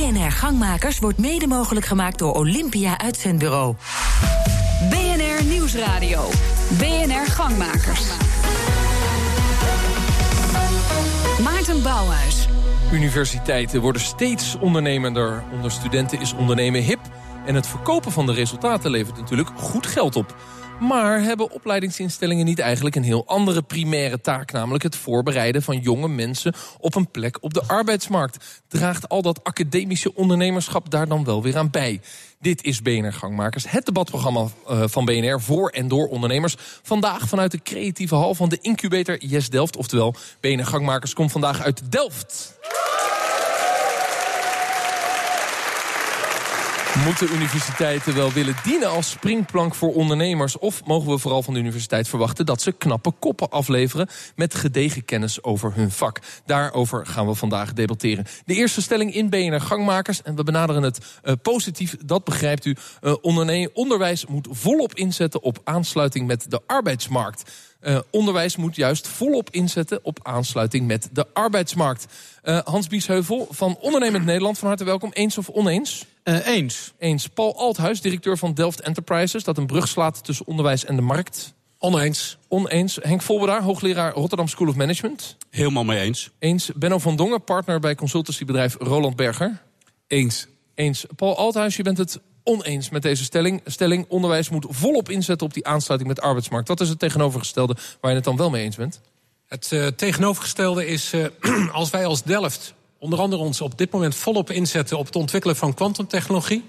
BNR Gangmakers wordt mede mogelijk gemaakt door Olympia Uitzendbureau. BNR Nieuwsradio. BNR Gangmakers. Maarten Bouwhuis. Universiteiten worden steeds ondernemender. Onder studenten is ondernemen hip. En het verkopen van de resultaten levert natuurlijk goed geld op. Maar hebben opleidingsinstellingen niet eigenlijk een heel andere primaire taak... namelijk het voorbereiden van jonge mensen op een plek op de arbeidsmarkt? Draagt al dat academische ondernemerschap daar dan wel weer aan bij? Dit is BNR Gangmakers, het debatprogramma uh, van BNR voor en door ondernemers. Vandaag vanuit de creatieve hal van de incubator Yes Delft. Oftewel, BNR Gangmakers komt vandaag uit Delft. Moeten universiteiten wel willen dienen als springplank voor ondernemers? Of mogen we vooral van de universiteit verwachten dat ze knappe koppen afleveren met gedegen kennis over hun vak? Daarover gaan we vandaag debatteren. De eerste stelling in BNR Gangmakers, en we benaderen het uh, positief, dat begrijpt u. Uh, onderwijs moet volop inzetten op aansluiting met de arbeidsmarkt. Uh, onderwijs moet juist volop inzetten op aansluiting met de arbeidsmarkt. Uh, Hans Biesheuvel van Ondernemend Nederland, van harte welkom. Eens of oneens? Uh, eens. Eens. Paul Althuis, directeur van Delft Enterprises... dat een brug slaat tussen onderwijs en de markt. Oneens. Oneens. Henk Volberdaar, hoogleraar Rotterdam School of Management. Helemaal mee eens. Eens. Benno van Dongen, partner bij consultancybedrijf Roland Berger. Eens. Eens. Paul Althuis, je bent het oneens met deze stelling. Stelling, onderwijs moet volop inzetten op die aansluiting met de arbeidsmarkt. Wat is het tegenovergestelde waar je het dan wel mee eens bent? Het uh, tegenovergestelde is, uh, als wij als Delft onder andere ons op dit moment volop inzetten... op het ontwikkelen van kwantumtechnologie...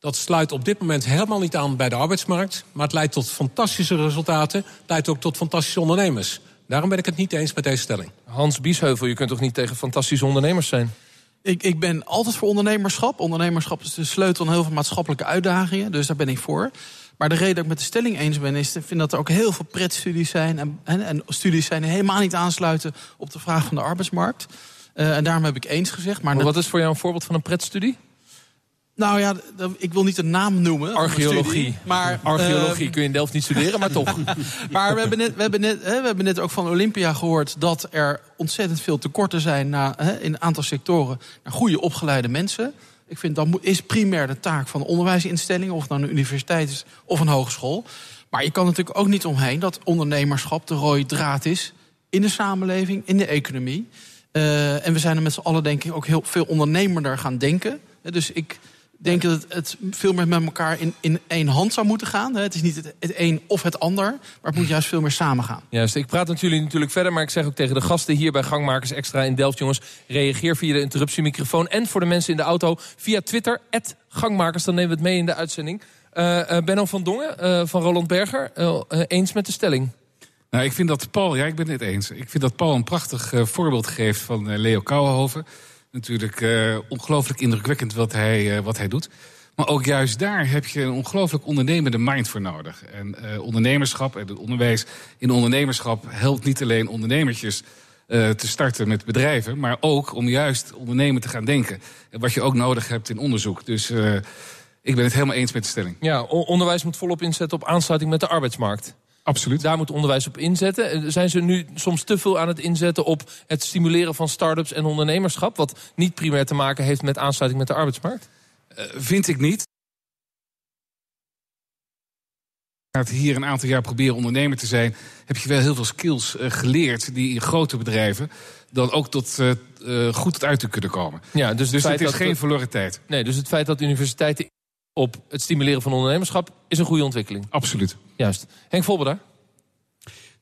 Dat sluit op dit moment helemaal niet aan bij de arbeidsmarkt. Maar het leidt tot fantastische resultaten. Het leidt ook tot fantastische ondernemers. Daarom ben ik het niet eens met deze stelling. Hans Biesheuvel, je kunt toch niet tegen fantastische ondernemers zijn? Ik, ik ben altijd voor ondernemerschap. Ondernemerschap is de sleutel aan heel veel maatschappelijke uitdagingen. Dus daar ben ik voor. Maar de reden dat ik met de stelling eens ben, is ik vind dat er ook heel veel pretstudies zijn. En, en, en studies zijn die helemaal niet aansluiten op de vraag van de arbeidsmarkt. Uh, en daarom heb ik eens gezegd. Maar, maar wat is voor jou een voorbeeld van een pretstudie? Nou ja, ik wil niet een naam noemen. Archeologie. Maar, Archeologie uh, kun je in Delft niet studeren, maar toch. maar we hebben, net, we, hebben net, hè, we hebben net ook van Olympia gehoord... dat er ontzettend veel tekorten zijn na, hè, in een aantal sectoren... naar goede opgeleide mensen. Ik vind dat is primair de taak van de onderwijsinstellingen... of het nou een universiteit is of een hogeschool. Maar je kan natuurlijk ook niet omheen dat ondernemerschap de rode draad is... in de samenleving, in de economie. Uh, en we zijn er met z'n allen denk ik ook heel veel ondernemerder gaan denken. Dus ik denk dat het veel meer met elkaar in, in één hand zou moeten gaan. Het is niet het, het een of het ander, maar het moet juist veel meer samen gaan. Juist, ik praat met jullie natuurlijk verder, maar ik zeg ook tegen de gasten hier bij Gangmakers Extra in Delft, jongens, reageer via de interruptiemicrofoon en voor de mensen in de auto via Twitter, Gangmakers, dan nemen we het mee in de uitzending. Uh, Benno van Dongen uh, van Roland Berger, eens met de stelling? Nou, ik vind dat Paul, ja, ik ben het eens. Ik vind dat Paul een prachtig voorbeeld geeft van Leo Kouwenhoven natuurlijk uh, ongelooflijk indrukwekkend wat hij, uh, wat hij doet. Maar ook juist daar heb je een ongelooflijk ondernemende mind voor nodig. En uh, ondernemerschap en het onderwijs in ondernemerschap helpt niet alleen ondernemertjes te starten met bedrijven, maar ook om juist ondernemen te gaan denken. En wat je ook nodig hebt in onderzoek. Dus ik ben het helemaal eens met de stelling. Ja, onderwijs moet volop inzetten op aansluiting met de arbeidsmarkt. Absoluut. Daar moet onderwijs op inzetten. Eh, zijn ze nu soms te veel aan het inzetten op het stimuleren van start-ups en ondernemerschap... wat niet primair te maken heeft met aansluiting met de arbeidsmarkt? Uh, vind ik niet. hier een aantal jaar proberen ondernemer te zijn... heb je wel heel veel skills uh, geleerd die in grote bedrijven... dan ook tot, uh, uh, goed tot uit te kunnen komen. Ja, dus dus het is geen verloren tijd. Nee, dus het feit dat universiteiten op het stimuleren van ondernemerschap is een goede ontwikkeling. Absoluut. Juist. Henk Volberda?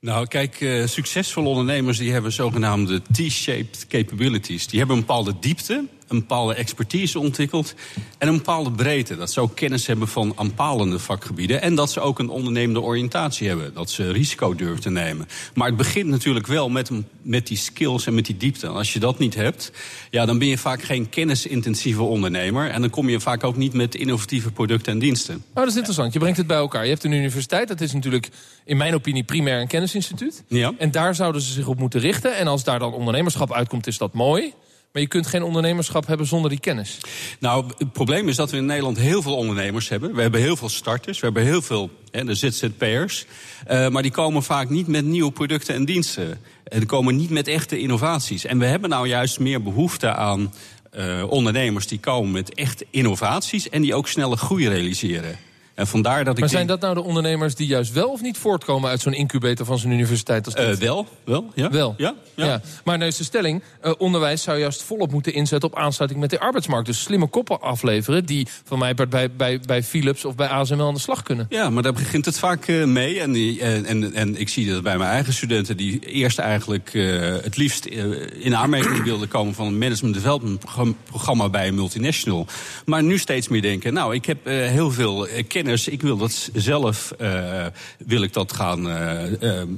Nou, kijk, uh, succesvolle ondernemers die hebben zogenaamde T-shaped capabilities. Die hebben een bepaalde diepte, een bepaalde expertise ontwikkeld en een bepaalde breedte. Dat ze ook kennis hebben van aanpalende vakgebieden en dat ze ook een ondernemende oriëntatie hebben. Dat ze risico durven te nemen. Maar het begint natuurlijk wel met, met die skills en met die diepte. En als je dat niet hebt, ja, dan ben je vaak geen kennisintensieve ondernemer en dan kom je vaak ook niet met innovatieve producten en diensten. Nou, dat is interessant. Je brengt het bij elkaar. Je hebt een universiteit, dat is natuurlijk in mijn opinie primair een kennisinstituut. Ja. En daar zouden ze zich op moeten richten. En als daar dan ondernemerschap uitkomt, is dat mooi. Maar je kunt geen ondernemerschap hebben zonder die kennis. Nou, het probleem is dat we in Nederland heel veel ondernemers hebben. We hebben heel veel starters, we hebben heel veel hè, de ZZP'ers. Uh, maar die komen vaak niet met nieuwe producten en diensten. En die komen niet met echte innovaties. En we hebben nou juist meer behoefte aan eh, ondernemers die komen met echt innovaties en die ook snelle groei realiseren. En vandaar dat ik Maar zijn denk- dat nou de ondernemers die juist wel of niet voortkomen uit zo'n incubator van zo'n universiteit als dit? Eh, wel, wel, ja. Wel. Ja, ja. Ja. Maar nou is de stelling, eh, onderwijs zou juist volop moeten inzetten op aansluiting met de arbeidsmarkt. Dus slimme koppen afleveren die van mij bij, bij, bij Philips of bij ASML aan de slag kunnen. Ja, maar daar begint het vaak eh, mee. En, die, en, en, en ik zie dat bij mijn eigen studenten... die eerst eigenlijk het liefst in aanmerking wilden komen... van een management development programma- bij een multinational. Maar nu steeds meer denken... nou, ik heb heel veel eh, kennis. Ik wil dat zelf eh, wil ik dat gaan eh, eh,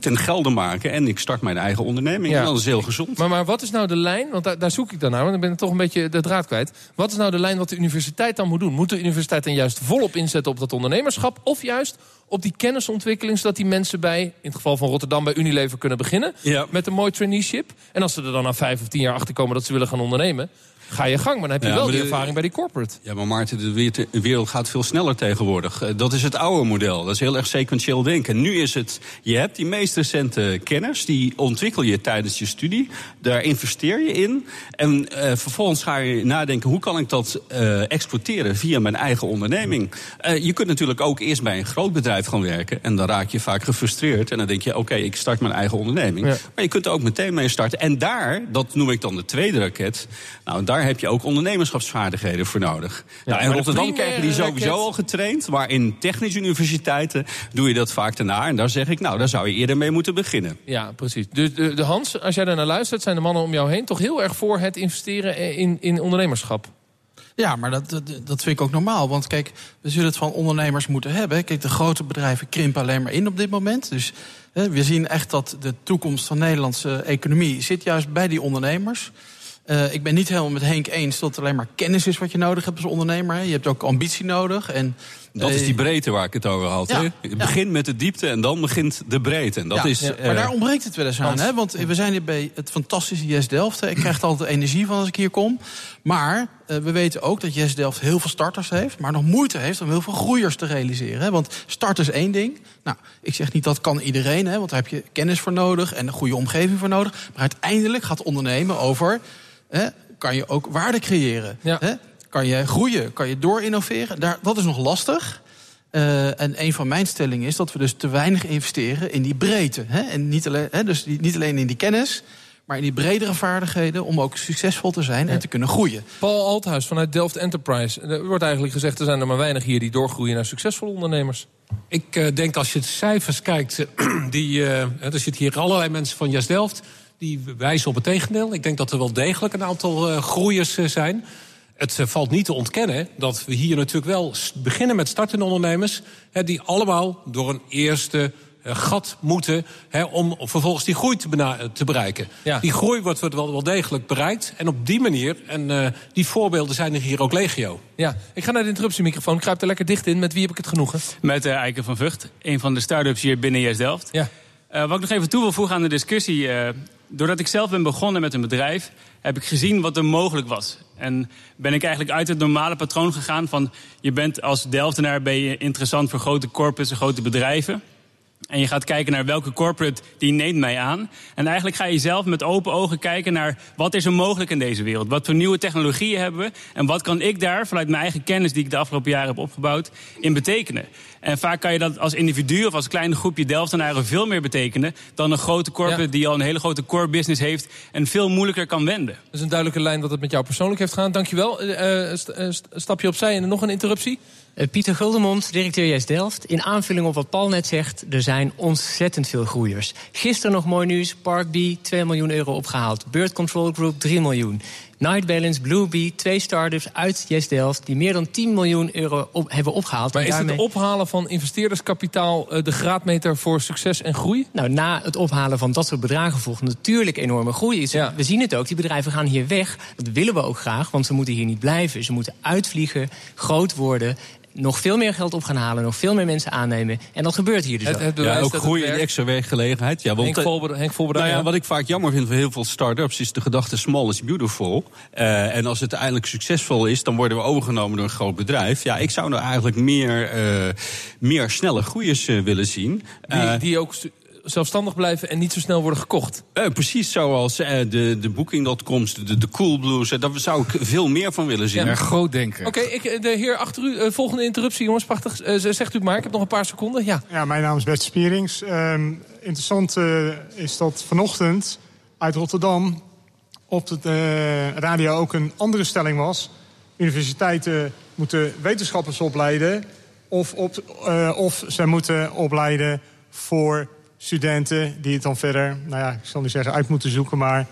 ten gelde maken. En ik start mijn eigen onderneming. Ja. En dat is heel gezond. Maar, maar wat is nou de lijn, want daar, daar zoek ik dan naar... want dan ben ik toch een beetje de draad kwijt. Wat is nou de lijn wat de universiteit dan moet doen? Moet de universiteit dan juist volop inzetten op dat ondernemerschap... of juist op die kennisontwikkeling... zodat die mensen bij, in het geval van Rotterdam... bij Unilever kunnen beginnen Ja. met een mooi traineeship? En als ze er dan na vijf of tien jaar achter komen dat ze willen gaan ondernemen... ga je gang, maar dan heb je Ja, wel die de- ervaring bij die corporate. Ja, maar Maarten, de wereld- gaat veel sneller tegenwoordig. Eh, Dat is het oude model. Dat is heel erg sequentieel denken. Nu is het, je hebt die meest recente kennis, die ontwikkel je tijdens je studie. Daar investeer je in. En eh, vervolgens ga je nadenken, hoe kan ik dat eh, exporteren via mijn eigen onderneming? Je kunt natuurlijk ook eerst bij een groot bedrijf gaan werken. En dan raak je vaak gefrustreerd. En dan denk je, oké, ik start mijn eigen onderneming. Ja. Maar je kunt er ook meteen mee starten. En daar, dat noem ik dan de tweede raket. Nou, daar heb je ook ondernemerschapsvaardigheden voor nodig. nou, in Rotterdam krijgen die sowieso raket- al getraind. Maar in technische universiteiten doe je dat vaak daarna. En daar zeg ik, nou, daar zou je eerder mee moeten beginnen. Ja, precies. Dus de, de Hans, als jij daar naar luistert... zijn de mannen om jou heen toch heel erg voor het investeren in, in ondernemerschap. Ja, maar dat, dat, dat vind ik ook normaal. Want kijk, we zullen het van ondernemers moeten hebben. Kijk, de grote bedrijven krimpen alleen maar in op dit moment. Dus hè, we zien echt dat de toekomst van de Nederlandse economie zit juist bij die ondernemers. Eh, ik ben niet helemaal met Henk eens dat het alleen maar kennis is wat je nodig hebt als ondernemer. hè. Je hebt ook ambitie nodig. En, Dat is eh, die breedte waar ik het over had. Ja, hè? ja. Het begint met de diepte en dan begint de breedte. En dat Ja, is, ja, eh, maar daar ontbreekt het wel eens aan. Hè? Want we zijn hier bij het fantastische Yes Delft. Ik krijg er altijd energie van als ik hier kom. Maar we weten ook dat Yes Delft heel veel starters heeft. Maar nog moeite heeft om heel veel groeiers te realiseren. Hè? Want starters is één ding. Nou, ik zeg niet dat kan iedereen. Hè? Want daar heb je kennis voor nodig en een goede omgeving voor nodig. Maar uiteindelijk gaat ondernemen over... Hè, kan je ook waarde creëren. Ja. Hè? Kan je groeien, kan je door innoveren. Daar, dat is nog lastig. Eh, en een van mijn stellingen is dat we dus te weinig investeren in die breedte. Hè? En niet alleen, hè, dus die, niet alleen in die kennis, maar in die bredere vaardigheden om ook succesvol te zijn en te kunnen groeien. Paul Althuis vanuit Delft Enterprise. Er wordt eigenlijk gezegd, er zijn er maar weinig hier die doorgroeien naar succesvolle ondernemers. Ik eh, denk als je de cijfers kijkt, die, eh, er zitten hier allerlei mensen van Jas Delft... die wijzen op het tegendeel. Ik denk dat er wel degelijk een aantal eh, groeiers eh, zijn. Het eh, valt niet te ontkennen dat we hier natuurlijk wel beginnen met startende ondernemers... Hè, die allemaal door een eerste gat moeten... Hè, om vervolgens die groei te, bereiken. Ja. Die groei wordt, wordt wel, wel degelijk bereikt. En op die manier, en eh, die voorbeelden zijn er hier ook legio. Ja, ik ga naar de interruptiemicrofoon. Ik grijp er lekker dicht in. Met wie heb ik het genoegen? Met Eiken van Vught, een van de start-ups hier binnen Yes Delft. Ja. Eh, wat ik nog even toe wil voegen aan de discussie. Doordat ik zelf ben begonnen met een bedrijf, heb ik gezien wat er mogelijk was. En ben ik eigenlijk uit het normale patroon gegaan van... je bent als Delftenaar ben je interessant voor grote corporates en grote bedrijven. En je gaat kijken naar welke corporate die neemt mij aan. En eigenlijk ga je zelf met open ogen kijken naar wat is er mogelijk in deze wereld. Wat voor nieuwe technologieën hebben we. En wat kan ik daar vanuit mijn eigen kennis die ik de afgelopen jaren heb opgebouwd in betekenen. En vaak kan je dat als individu of als klein groepje Delftenaren veel meer betekenen dan een grote corporate Ja. die al een hele grote core business heeft en veel moeilijker kan wenden. Dat is een duidelijke lijn dat het met jou persoonlijk heeft gedaan. Dankjewel. Eh, st- eh, st- stapje opzij en nog een interruptie. Eh, Pieter Guldenmond, directeur Yes Delft. In aanvulling op wat Paul net zegt, er zijn ontzettend veel groeiers. Gisteren nog mooi nieuws, Parkbee 2 miljoen euro opgehaald. Bird Control Group 3 miljoen. Night Balance, Bluebee, twee start-ups uit Yes Delft... die meer dan 10 miljoen euro op, hebben opgehaald. Maar is het ophalen van investeerderskapitaal eh, de graadmeter voor succes en groei? Nou, na het ophalen van dat soort bedragen volgt natuurlijk enorme groei. Ja. We zien het ook, die bedrijven gaan hier weg. Dat willen we ook graag, want ze moeten hier niet blijven. Ze moeten uitvliegen, groot worden... nog veel meer geld op gaan halen, nog veel meer mensen aannemen. En dat gebeurt hier dus Het, Ja, ook groei en werkt. extra werkgelegenheid. Ja, want, Henk eh, Volber- Henk nou ja, ja. wat ik vaak jammer vind van heel veel start-ups is de gedachte small is beautiful. Eh, en als het uiteindelijk succesvol is, dan worden we overgenomen door een groot bedrijf. Ja, ik zou nou eigenlijk meer, eh, meer snelle groeiers willen zien. Die, Eh, die ook zelfstandig blijven en niet zo snel worden gekocht. Eh, precies zoals eh, de, de Booking.coms, de, de Coolblues. eh, daar zou ik veel meer van willen zien. Ja, groot denken. Oké, ik, de heer achter u, volgende interruptie, jongens, prachtig. Eh, zegt u het maar, ik heb nog een paar seconden. Ja. Ja, mijn naam is Bert Spierings. Ehm, interessant eh, is dat vanochtend uit Rotterdam op de radio ook een andere stelling was. Universiteiten moeten wetenschappers opleiden of, op, eh, of ze moeten opleiden voor studenten die het dan verder, nou ja, ik zal niet zeggen uit moeten zoeken, maar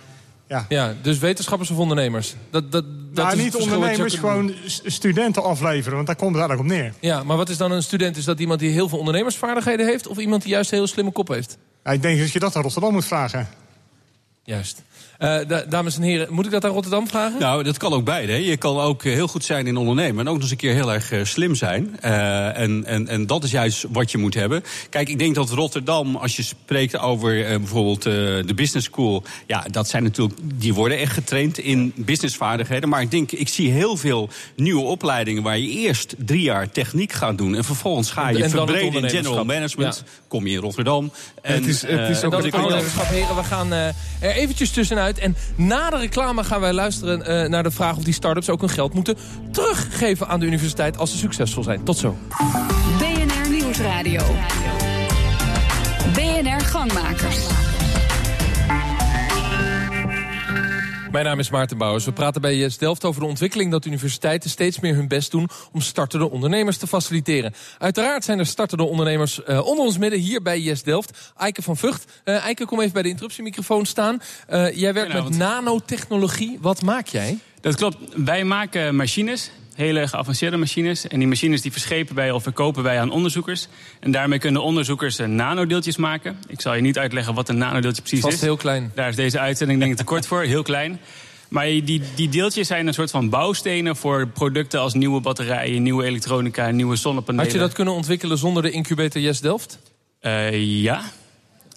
ja. Ja, dus wetenschappers of ondernemers? Dat, dat, dat nou, niet ondernemers, doen. gewoon studenten afleveren, want daar komt het eigenlijk op neer. Ja, maar wat is dan een student? Is dat iemand die heel veel ondernemersvaardigheden heeft... of iemand die juist een heel slimme kop heeft? Ja, ik denk dat je dat aan Rotterdam moet vragen. Juist. Eh, da- dames en heren, moet ik dat aan Rotterdam vragen? Nou, dat kan ook beide. hè. Je kan ook eh, heel goed zijn in ondernemen en ook nog eens een keer heel erg eh, slim zijn. Eh, en, en, en dat is juist wat je moet hebben. Kijk, ik denk dat Rotterdam, als je spreekt over eh, bijvoorbeeld eh, de business school, ja, dat zijn natuurlijk, die worden echt getraind in businessvaardigheden. Maar ik denk, ik zie heel veel nieuwe opleidingen waar je eerst drie jaar techniek gaat doen en vervolgens ga je En verbreden in general management. Ja. Kom je in Rotterdam. En, het is- het is ook En dan wat het ik ook- ondernemerschap, heren. We gaan eh, er eventjes tussenuit. En na de reclame gaan wij luisteren eh, naar de vraag... of die start-ups ook hun geld moeten teruggeven aan de universiteit... als ze succesvol zijn. Tot zo. BNR Nieuwsradio. BNR Gangmakers. Mijn naam is Maarten Bouwers. We praten bij Yes Delft over de ontwikkeling dat universiteiten steeds meer hun best doen om startende ondernemers te faciliteren. Uiteraard zijn er startende ondernemers eh, onder ons midden hier bij Yes Delft. Eike van Vught. Eh Eike, kom even bij de interruptiemicrofoon staan. Eh, jij werkt met nanotechnologie. Wat maak jij? Dat klopt. Wij maken machines, hele geavanceerde machines. En die machines die verschepen wij of verkopen wij aan onderzoekers. En daarmee kunnen onderzoekers eh, nanodeeltjes maken. Ik zal je niet uitleggen wat een nanodeeltje precies Vast is. heel klein. Daar is deze uitzending denk ik te kort voor, heel klein. Maar die, die deeltjes zijn een soort van bouwstenen voor producten als nieuwe batterijen, nieuwe elektronica, nieuwe zonnepanelen. Had je dat kunnen ontwikkelen zonder de incubator Yes Delft? Eh, ja.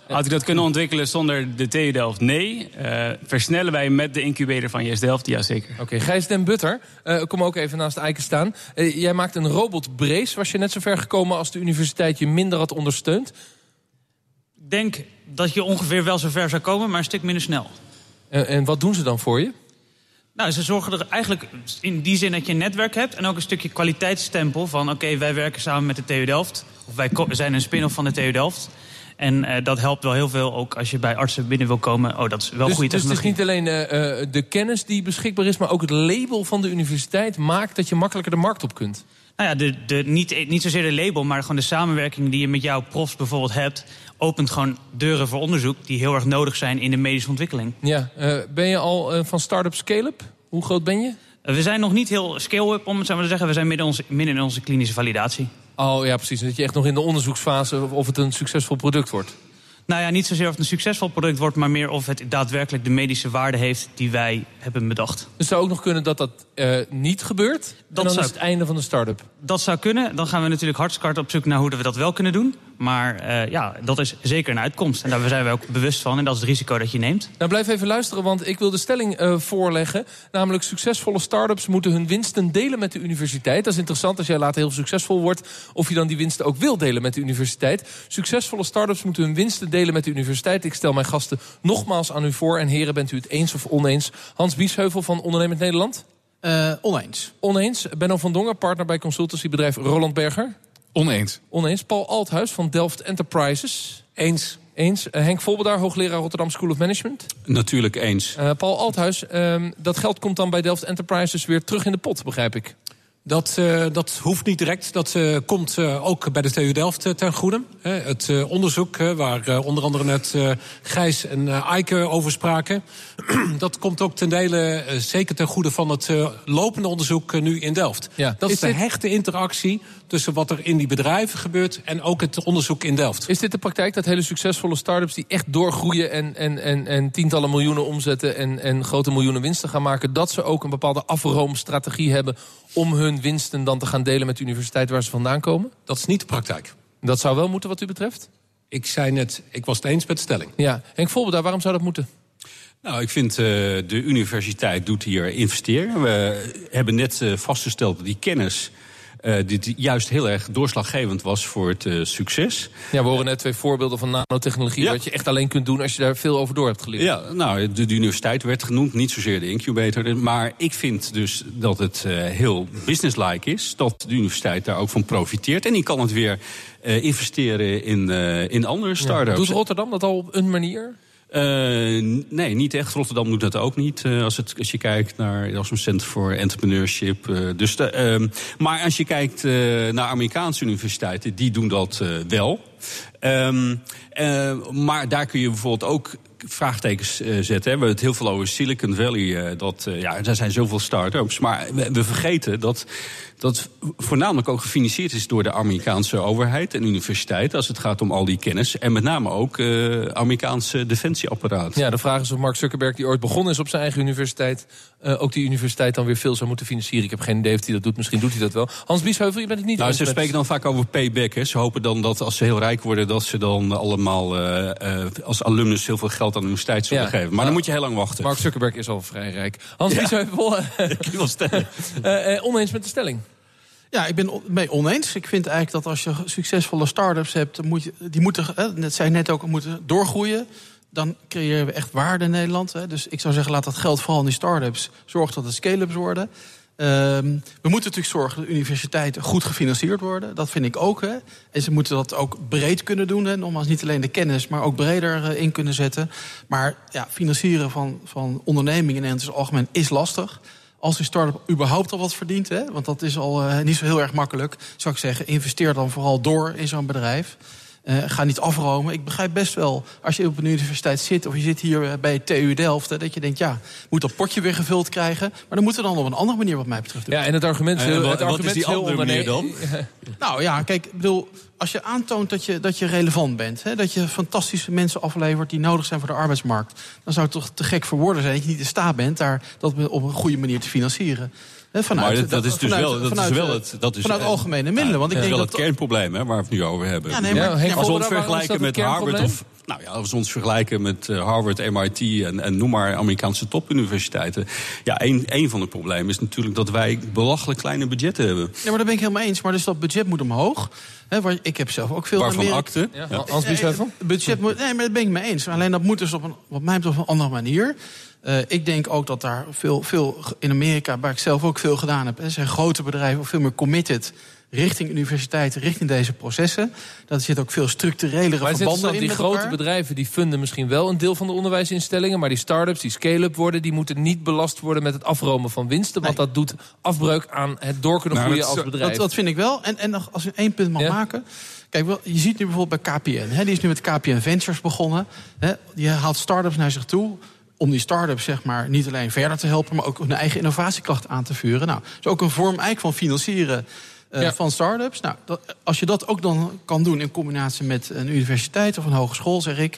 Had ik dat kunnen ontwikkelen zonder de TU Delft? Nee. Eh, versnellen wij met de incubator van Yes Delft? Jazeker. Oké, Gijs den Butter, eh, kom ook even naast Eike staan. Eh, jij maakt een robot Brace. Was je net zo ver gekomen als de universiteit je minder had ondersteund? Ik denk dat je ongeveer wel zo ver zou komen, maar een stuk minder snel. En, en wat doen ze dan voor je? Nou, ze zorgen er eigenlijk in die zin dat je een netwerk hebt... en ook een stukje kwaliteitsstempel van... oké, wij werken samen met de TU Delft. Of wij zijn een spin-off van de TU Delft. En eh, dat helpt wel heel veel, ook als je bij artsen binnen wil komen. Oh, dat is wel dus, goede dus het is niet alleen eh, eh, de kennis die beschikbaar is, maar ook het label van de universiteit maakt dat je makkelijker de markt op kunt. Nou ja, de, de, niet, niet zozeer de label, maar gewoon de samenwerking die je met jouw profs bijvoorbeeld hebt... opent gewoon deuren voor onderzoek die heel erg nodig zijn in de medische ontwikkeling. Ja, ben je al van start-up scale-up? Hoe groot ben je? We zijn nog niet heel scale-up, om het zo maar te zeggen. We zijn midden, onze, midden in onze klinische validatie. Oh ja, precies. Dat je echt nog in de onderzoeksfase of- of het een succesvol product wordt. Nou ja, niet zozeer of het een succesvol product wordt... maar meer of het daadwerkelijk de medische waarde heeft die wij hebben bedacht. Dus het zou ook nog kunnen dat dat eh, niet gebeurt. en dan zou- is het einde van de start-up. Dat zou kunnen. Dan gaan we natuurlijk hartstikke op zoek naar hoe we dat wel kunnen doen. Maar eh, ja, dat is zeker een uitkomst. En daar zijn we ook bewust van. En dat is het risico dat je neemt. Nou, blijf even luisteren, want ik wil de stelling eh, voorleggen. Namelijk, succesvolle start-ups moeten hun winsten delen met de universiteit. Dat is interessant als jij later heel succesvol wordt... of je dan die winsten ook wil delen met de universiteit. Succesvolle start-ups moeten hun winsten delen met de universiteit. Ik stel mijn gasten nogmaals aan u voor. En heren, bent u het eens of oneens? Hans Biesheuvel van Ondernemend Nederland? Eh, oneens. Oneens. Benno van Dongen, partner bij consultancybedrijf Roland Berger? Oneens. Oneens. Paul Althuis van Delft Enterprises? Eens. Eens. Eh, Henk Volbedaar, hoogleraar Rotterdam School of Management? Natuurlijk eens. Eh, Paul Althuis, ehm, dat geld komt dan bij Delft Enterprises weer terug in de pot, begrijp ik. Dat, eh, dat hoeft niet direct. Dat eh, komt eh, ook bij de TU Delft ten goede. Het onderzoek, waar onder andere net Gijs en Eike over spraken... dat komt ook ten dele zeker ten goede van het lopende onderzoek nu in Delft. Ja. Dat is, Is de dit- hechte interactie tussen wat er in die bedrijven gebeurt... en ook het onderzoek in Delft. Is dit de praktijk dat hele succesvolle start-ups die echt doorgroeien en, en, en, en tientallen miljoenen omzetten en, en grote miljoenen winsten gaan maken, dat ze ook een bepaalde afroomstrategie hebben om hun winsten dan te gaan delen met de universiteit waar ze vandaan komen? Dat is niet de praktijk. Dat zou wel moeten wat u betreft? Ik zei net, ik was het eens met de stelling. Ja. Henk Volbedaar, waarom zou dat moeten? Nou, ik vind eh, de universiteit doet hier investeren. We hebben net eh, vastgesteld dat die kennis eh, dit juist heel erg doorslaggevend was voor het eh, succes. Ja, we horen net twee voorbeelden van nanotechnologie... Ja. wat je echt alleen kunt doen als je daar veel over door hebt geleerd. Ja, nou, de, de universiteit werd genoemd, niet zozeer de incubator. Maar ik vind dus dat het eh, heel businesslike is. Dat de universiteit daar ook van profiteert. En die kan het weer investeren in, in andere start-ups. Doet Rotterdam dat al op een manier? Eh, nee, niet echt. Rotterdam doet dat ook niet. eh, als, het, als je kijkt naar Erasmus Center for Entrepreneurship. eh, dus ehm, maar als je kijkt naar Amerikaanse universiteiten, die doen dat wel. Ehm, eh, maar daar kun je bijvoorbeeld ook vraagtekens eh, zetten. hè. We hebben het heel veel over Silicon Valley. eh, dat, ja, er zijn zoveel start-ups. Maar we, we vergeten dat dat voornamelijk ook gefinancierd is door de Amerikaanse overheid en universiteiten. Als het gaat om al die kennis. En met name ook Amerikaanse defensieapparaat. Ja, de vraag is of Mark Zuckerberg, die ooit begonnen is op zijn eigen universiteit... ook die universiteit dan weer veel zou moeten financieren. Ik heb geen idee of hij dat doet. Misschien doet hij dat wel. Hans Biesheuvel, je bent het niet Nou, ze spreken dan vaak over payback. Hè. Ze hopen dan dat als ze heel rijk worden, dat ze dan allemaal eh, eh, als alumnus heel veel geld aan de universiteit zullen Ja. geven. Maar dan moet je heel lang wachten. Mark Zuckerberg is al vrij rijk. Hans Ja. Wil stellen. eh, eh, oneens met de stelling. Ja, ik ben mee oneens. Ik vind eigenlijk dat als je succesvolle start-ups hebt, dan moet je, die moeten, hè, net zei net ook, moeten doorgroeien. Dan creëren we echt waarde in Nederland. Hè. Dus ik zou zeggen, laat dat geld vooral in die start-ups. Zorg dat het scale-ups worden. Ehm, we moeten natuurlijk zorgen dat universiteiten goed gefinancierd worden. Dat vind ik ook. Hè. En ze moeten dat ook breed kunnen doen. Hè. Nogmaals, niet alleen de kennis, maar ook breder eh, in kunnen zetten. Maar ja, financieren van, van ondernemingen in het algemeen is lastig. Als een start-up überhaupt al wat verdient, hè, want dat is al eh, niet zo heel erg makkelijk, zou ik zeggen, investeer dan vooral door in zo'n bedrijf. Eh, ga niet afromen. Ik begrijp best wel, als je op een universiteit zit... of je zit hier eh, bij TU Delft, hè, dat je denkt... ja, moet dat potje weer gevuld krijgen. Maar dan moeten we dan op een andere manier wat mij betreft doen. Ja, en het argument En wat- het wat argument is die andere manier onderne- Nou ja, kijk, ik bedoel, als je aantoont dat je, dat je relevant bent... Hè, dat je fantastische mensen aflevert die nodig zijn voor de arbeidsmarkt... dan zou het toch te gek voor woorden zijn dat je niet in staat bent... daar dat op een goede manier te financieren. Hè, vanuit, Maar dat, dat is dus vanuit- wel, dat vanuit, is wel eh, het, dat is, vanuit eh, algemene middelen. Want ik dat is denk wel dat het kernprobleem hè, waar we het nu over hebben. Ja, nee, maar- Ja, als we dat vergelijken het met Harvard of. Nou ja, als we ons vergelijken met eh, Harvard, MIT en, en noem maar Amerikaanse topuniversiteiten. Ja, een, een van de problemen is natuurlijk dat wij belachelijk kleine budgetten hebben. Ja, maar daar ben ik helemaal eens. Maar dus dat budget moet omhoog. Waar, ik heb zelf ook veel Waarvan Amerika- akte. Ja, Hans Biesheuvel? Het budget moet, nee, maar dat ben ik mee eens. Alleen dat moet dus op een, wat mij betreft op een andere manier. Eh, ik denk ook dat daar veel, veel in Amerika, waar ik zelf ook veel gedaan heb, hè, zijn grote bedrijven ook veel meer committed richting universiteiten, richting deze processen. Daar zit ook veel structurelere Maar het is verbanden in die met grote elkaar. bedrijven die funden misschien wel een deel van de onderwijsinstellingen... maar die start-ups, die scale-up worden... die moeten niet belast worden met het afromen van winsten... want dat doet afbreuk aan het door kunnen Nou, groeien dat als bedrijf. Dat, dat vind ik wel. En, en nog als ik één punt mag Ja. maken. Kijk, je ziet nu bijvoorbeeld bij KPN. Hè, die is nu met KPN Ventures begonnen. Hè, die haalt start-ups naar zich toe. Om die start-ups zeg maar, niet alleen verder te helpen... maar ook hun eigen innovatiekracht aan te vuren. Nou, dat is ook een vorm eigenlijk van financieren eh, Ja. van start-ups. Nou, dat, als je dat ook dan kan doen in combinatie met een universiteit of een hogeschool... zeg ik,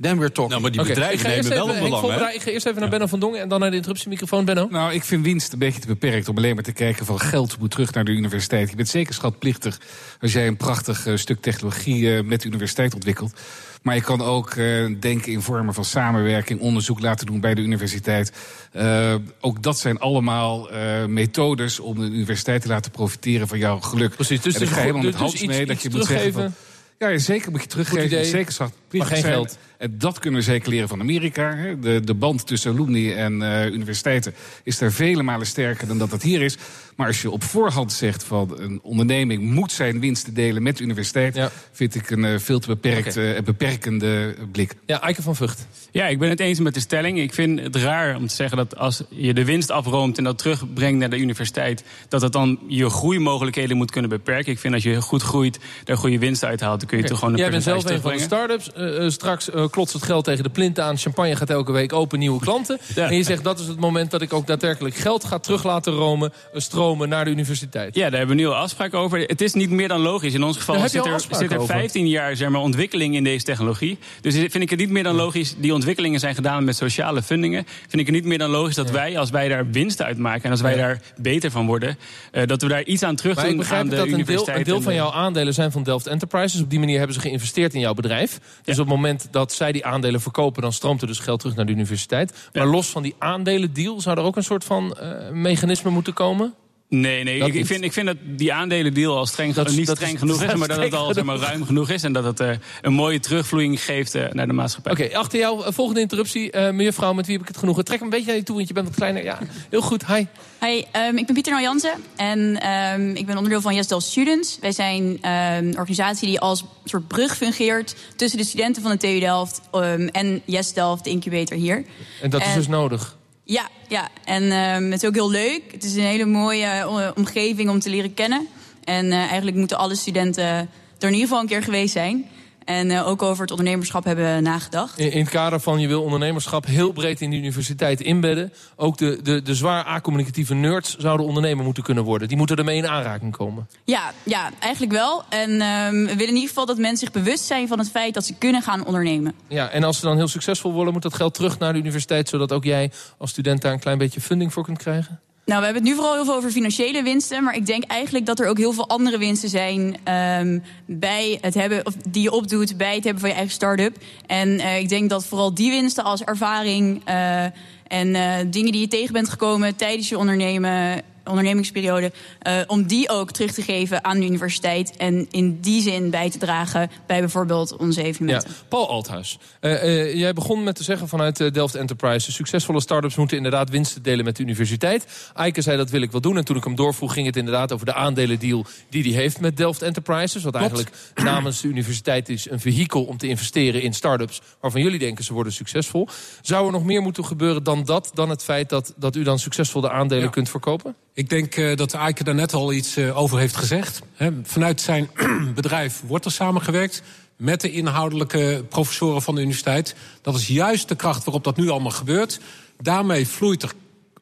then we're talking. Nou, maar die bedrijven nemen wel even- een belang. Ik ga eerst even naar Benno van Dongen en dan naar de interruptiemicrofoon. Benno? Nou, ik vind winst een beetje te beperkt om alleen maar te kijken van geld moet terug naar de universiteit. Je bent zeker schatplichtig als jij een prachtig eh, stuk technologie eh, met de universiteit ontwikkelt. Maar je kan ook eh, denken in vormen van samenwerking, onderzoek laten doen bij de universiteit. Eh, ook dat zijn allemaal eh, methodes om de universiteit te laten profiteren van jouw geluk. Precies, dus en dus ga helemaal dus met iets- mee dat iets je moet zeggen teruggeven. van, ja, zeker moet je teruggeven. Zeker Maar geen zijn. geld. En dat kunnen we zeker leren van Amerika. hè. De, de band tussen alumni en eh, universiteiten is daar vele malen sterker dan dat dat hier is. Maar als je op voorhand zegt van een onderneming moet zijn winsten delen met de universiteit, Ja. vind ik een eh, veel te beperkt, eh, beperkende blik. Ja, Eike van Vught. Ja, ik ben het eens met de stelling. Ik vind het raar om te zeggen dat als je de winst afroomt en dat terugbrengt naar de universiteit, dat dat dan je groeimogelijkheden moet kunnen beperken. Ik vind als je goed groeit, daar goede winst uithaalt, dan kun je toch gewoon een Jij bent zelf een van de start-ups. Eh, eh, straks eh, klotst het geld tegen de plint aan. Champagne gaat elke week open, nieuwe klanten. Ja. En je zegt dat is het moment dat ik ook daadwerkelijk geld ga terug laten romen, stromen naar de universiteit. Ja, daar hebben we nu al afspraken over. Het is niet meer dan logisch. In ons geval zit er, afspraken zit er over. 15 jaar zeg maar, ontwikkeling in deze technologie. Dus vind ik het niet meer dan logisch. Die ontwikkelingen zijn gedaan met sociale fundingen. Vind ik het niet meer dan logisch dat wij, als wij daar winst uit maken en als wij Ja. daar beter van worden, dat we daar iets aan terug Maar ik doen begrijp aan de dat een deel, universiteit. een deel en van jouw aandelen zijn van Delft Enterprises. Op die manier hebben ze geïnvesteerd in jouw bedrijf. Dus op het moment dat zij die aandelen verkopen... dan stroomt er dus geld terug naar de universiteit. Maar los van die aandelendeal... zou er ook een soort van eh, mechanisme moeten komen? Nee, nee. Ik, vind, ik vind dat die aandelendeal al streng, Dat niet dat streng is- genoeg dat is, maar dat het al zeg maar, ruim genoeg is. En dat het eh, een mooie terugvloeiing geeft eh, naar de maatschappij. Oké, achter jou, eh, volgende interruptie. Eh mevrouw, met wie heb ik het genoegen? Trek hem een beetje naar je toe, want je bent wat kleiner. Ja, heel goed. Hi. Hi, ehm, ik ben Pieter Nou Jansen en ehm, ik ben onderdeel van Yes Delft Students. Wij zijn ehm, een organisatie die als soort brug fungeert tussen de studenten van de TU Delft ehm, en Yes Delft, de incubator hier. En dat is dus nodig. Ja, ja. en ehm, het is ook heel leuk. Het is een hele mooie eh, omgeving om te leren kennen. En eh, eigenlijk moeten alle studenten er in ieder geval een keer geweest zijn. En eh, ook over het ondernemerschap hebben nagedacht. In, in het kader van je wil ondernemerschap heel breed in de universiteit inbedden. Ook de, de, de zwaar acommunicatieve nerds zouden ondernemer moeten kunnen worden. Die moeten ermee in aanraking komen. Ja, ja, eigenlijk wel. En ehm, we willen in ieder geval dat mensen zich bewust zijn van het feit dat ze kunnen gaan ondernemen. Ja, en als ze dan heel succesvol worden, moet dat geld terug naar de universiteit... zodat ook jij als student daar een klein beetje funding voor kunt krijgen? Nou, we hebben het nu vooral heel veel over financiële winsten. Maar ik denk eigenlijk dat er ook heel veel andere winsten zijn ehm, bij het hebben, of die je opdoet bij het hebben van je eigen start-up. En eh, ik denk dat vooral die winsten als ervaring eh, en eh, dingen die je tegen bent gekomen tijdens je ondernemen, ondernemingsperiode, eh, om die ook terug te geven aan de universiteit. En in die zin bij te dragen bij bijvoorbeeld onze Ja, evenementen. Paul Althuis. Eh, eh, jij begon met te zeggen vanuit Delft Enterprise... succesvolle start-ups moeten inderdaad winsten delen met de universiteit. Eike zei dat wil ik wel doen. En toen ik hem doorvroeg ging het inderdaad over de aandelendeal... die hij heeft met Delft Enterprises. Wat eigenlijk namens de universiteit is een vehikel om te investeren in start-ups... waarvan jullie denken ze worden succesvol. Zou er nog meer moeten gebeuren dan dat? Dan het feit dat, dat u dan succesvol de aandelen Ja. kunt verkopen? Ik denk eh, dat Eike daar net al iets eh, over heeft gezegd. Vanuit zijn bedrijf wordt er samengewerkt met de inhoudelijke professoren van de universiteit. Dat is juist de kracht waarop dat nu allemaal gebeurt. Daarmee vloeit er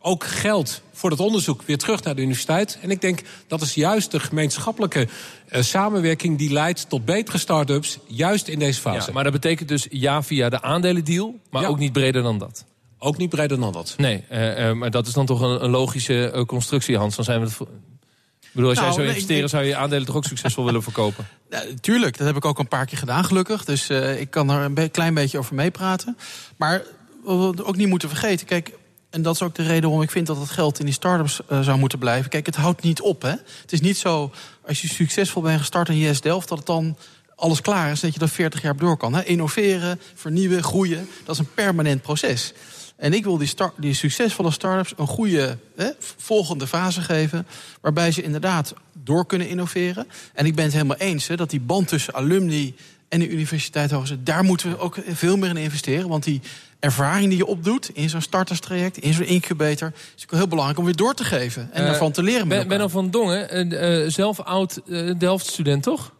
ook geld voor dat onderzoek weer terug naar de universiteit. En ik denk dat is juist de gemeenschappelijke eh, samenwerking die leidt tot betere start-ups, juist in deze fase. Ja, maar dat betekent dus ja via de aandelendeal... maar Ja. ook niet breder dan dat. Ook niet breder dan dat. Nee, eh, eh, maar dat is dan toch een, een logische eh, constructie, Hans. Dan zijn we het voor- Ik bedoel, als Nou, jij zou nee, ik investeren, zou je je aandelen toch ook succesvol willen verkopen? Ja, tuurlijk, dat heb ik ook een paar keer gedaan, gelukkig. Dus eh, ik kan er een be- klein beetje over meepraten. Maar wat we ook niet moeten vergeten, kijk, en dat is ook de reden waarom ik vind dat het geld in die start-ups zou moeten blijven. Kijk, het houdt niet op. Hè? Het is niet zo, als je succesvol bent gestart in JS Delft, dat het dan alles klaar is, dat je er 40 jaar op door kan. Hè? Innoveren, vernieuwen, groeien, dat is een permanent proces. En ik wil die, start, die succesvolle start-ups een goede hè, volgende fase geven. Waarbij ze inderdaad door kunnen innoveren. En ik ben het helemaal eens hè, dat die band tussen alumni en de universiteit hogeschool, daar moeten we ook veel meer in investeren. Want die ervaring die je opdoet in zo'n starterstraject, in zo'n incubator, is ook heel belangrijk om weer door te geven. En Eh, daarvan te leren. met Ben. Benno van Dongen, eh, zelf oud eh, Delft-student, toch?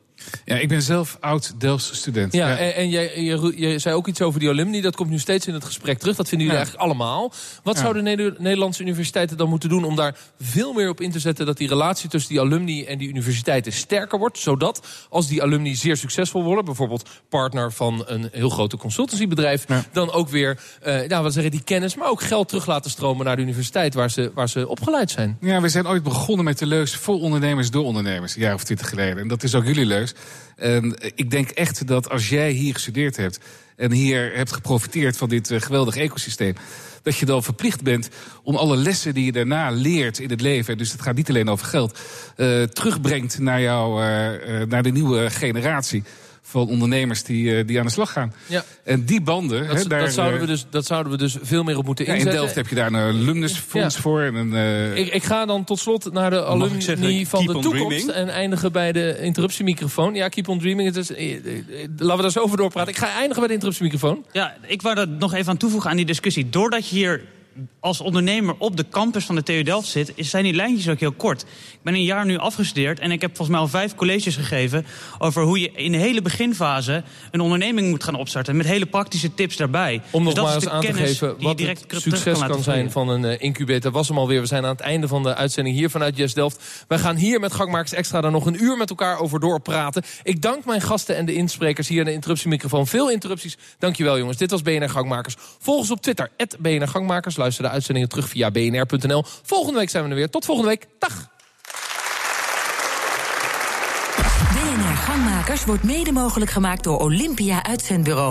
Ja, ik ben zelf oud Delftse student. Ja, en, en jij, je, je zei ook iets over die alumni. Dat komt nu steeds in het gesprek terug. Dat vinden jullie Ja. eigenlijk allemaal. Wat Ja. zouden Neder- Nederlandse universiteiten dan moeten doen... om daar veel meer op in te zetten... dat die relatie tussen die alumni en die universiteiten sterker wordt? Zodat als die alumni zeer succesvol worden... bijvoorbeeld partner van een heel grote consultancybedrijf... Dan ook weer eh ja, wat zeggen, die kennis... maar ook geld terug laten stromen naar de universiteit... waar ze, waar ze opgeleid zijn. Ja, we zijn ooit begonnen met de leus voor ondernemers door ondernemers, een jaar of twintig geleden. En dat is ook jullie leus. En ik denk echt dat als jij hier gestudeerd hebt en hier hebt geprofiteerd van dit eh, geweldige ecosysteem, dat je dan verplicht bent om alle lessen die je daarna leert in het leven, dus het gaat niet alleen over geld, eh, terugbrengt naar, jou, eh, naar de nieuwe generatie van ondernemers die, eh, die aan de slag gaan. Ja. En die banden, Dat, hè, daar, dat, zouden eh, we dus, dat zouden we dus veel meer op moeten ja, in inzetten. Delft heb je daar een alumnusfonds Ja. voor. En een, eh, Ik, ik ga dan tot slot naar de alumni zeggen, van de toekomst... dreaming? en eindigen bij de interruptiemicrofoon. Ja, keep on dreaming. Het is, eh, eh, eh, laten we daar zo over doorpraten. Ik ga eindigen bij de interruptiemicrofoon. Ja, ik wou daar nog even aan toevoegen aan die discussie. Doordat je hier als ondernemer op de campus van de TU Delft zit... zijn die lijntjes ook heel kort. Ik ben een jaar nu afgestudeerd en ik heb volgens mij al vijf colleges gegeven... over hoe je in de hele beginfase een onderneming moet gaan opstarten... met hele praktische tips daarbij. Om Dus nog dat maar eens aan te geven wat het succes kan zijn van een eh, incubator. Was hem alweer. We zijn aan het einde van de uitzending hier vanuit Yes Delft. Wij gaan hier met Gangmakers Extra daar nog een uur met elkaar over doorpraten. Ik dank mijn gasten en de insprekers hier aan de interruptiemicrofoon. Veel interrupties. Dankjewel jongens. Dit was BNR Gangmakers. Volg ons op Twitter, BNR De uitzendingen terug via bnr.nl. Volgende week zijn we er weer. Tot volgende week. Dag. BNR Gangmakers wordt mede mogelijk gemaakt door Olympia Uitzendbureau.